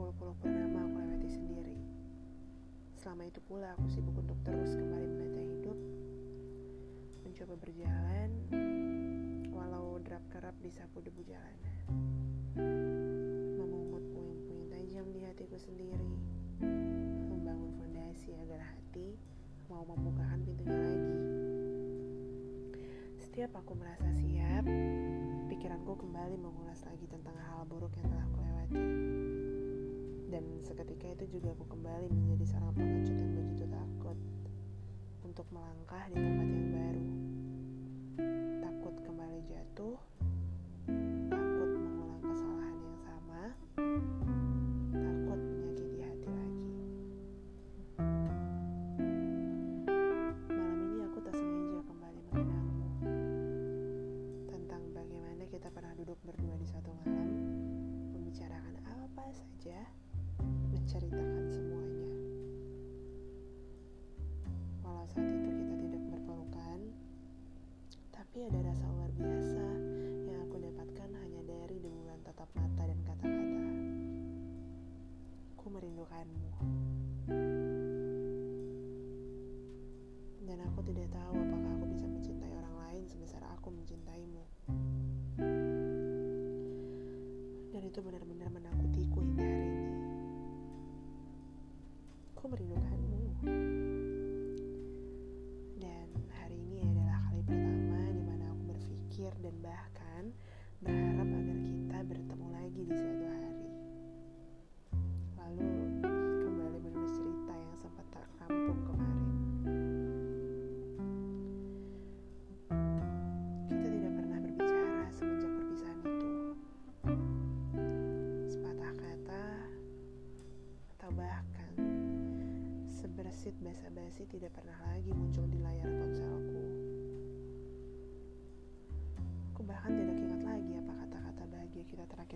berpuluh-puluh purnama aku lewati sendiri. Selama itu pula aku sibuk untuk terus kembali menata hidup, mencoba berjalan, walau derap kerap disapu debu jalanan. Memungut puing-puing tajam di hatiku sendiri, membangun fondasi agar hati mau membukakan pintunya lagi. Setiap aku merasa siap, pikiranku kembali mengulas lagi tentang hal buruk yang telah aku lewati. Dan seketika itu juga aku kembali menjadi seorang pengecut yang begitu takut untuk melangkah di tempat yang baru. Takut kembali jatuh, takut mengulang kesalahan yang sama, takut menyakiti hati lagi. Malam ini aku tak sengaja kembali mengenangmu tentang bagaimana kita pernah duduk berdua di satu malam, membicarakan apa saja, menceritakan semuanya. Walau saat itu kita tidak berpelukan, tapi ada rasa luar biasa yang aku dapatkan hanya dari deburan tatap mata dan kata-kata. Ku merindukanmu. Dan aku tidak tahu apakah aku bisa mencintai orang lain sebesar aku mencintaimu. Dan itu benar-benar dan bahkan berharap agar kita bertemu lagi di suatu hari. Lalu kembali menulis cerita yang sempat terkampung kemarin. Kita tidak pernah berbicara semenjak perpisahan itu. Sepatah kata atau bahkan sebersit basa-basi tidak pernah lagi muncul di layar ponselku.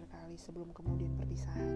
Kali sebelum kemudian perpisahan.